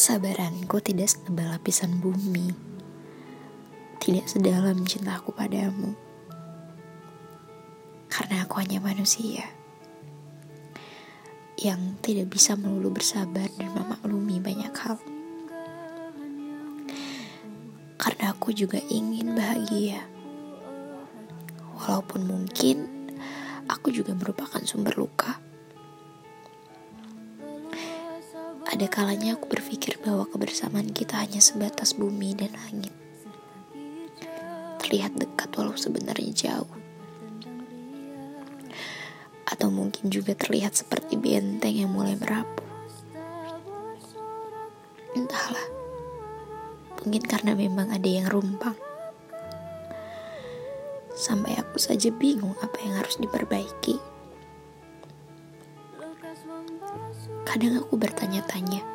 Kesabaranku tidak setebal lapisan bumi. Tidak sedalam cintaku padamu. Karena aku hanya manusia yang tidak bisa melulu bersabar dan memaklumi banyak hal. Karena aku juga ingin bahagia. Walaupun mungkin aku juga merupakan sumber luka. Ada kalanya aku berpikir bahwa kebersamaan kita hanya sebatas bumi dan langit. Terlihat dekat walau sebenarnya jauh atau mungkin juga terlihat seperti benteng yang mulai merapuh. Entahlah, mungkin karena memang ada yang rumpang. Sampai aku saja bingung apa yang harus diperbaiki. Kadang aku bertanya-tanya,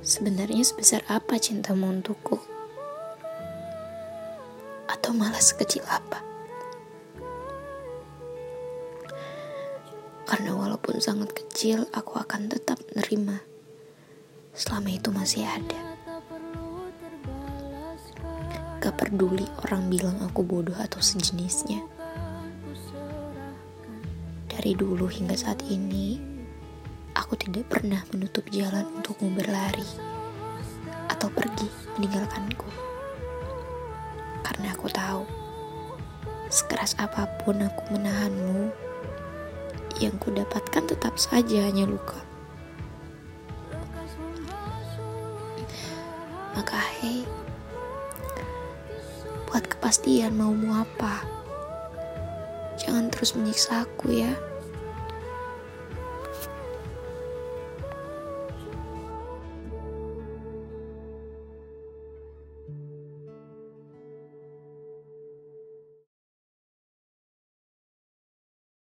sebenarnya sebesar apa cintamu untukku? Atau malah sekecil apa? Karena walaupun sangat kecil, aku akan tetap menerima. Selama itu masih ada. Gak peduli orang bilang aku bodoh atau sejenisnya. Dari dulu hingga saat ini, aku tidak pernah menutup jalan untukmu berlari atau pergi meninggalkanku. Karena aku tahu, sekeras apa pun aku menahanmu, yang kudapatkan tetap saja hanya luka. Maka hei, buat kepastian maumu apa. Jangan terus menyiksa aku ya.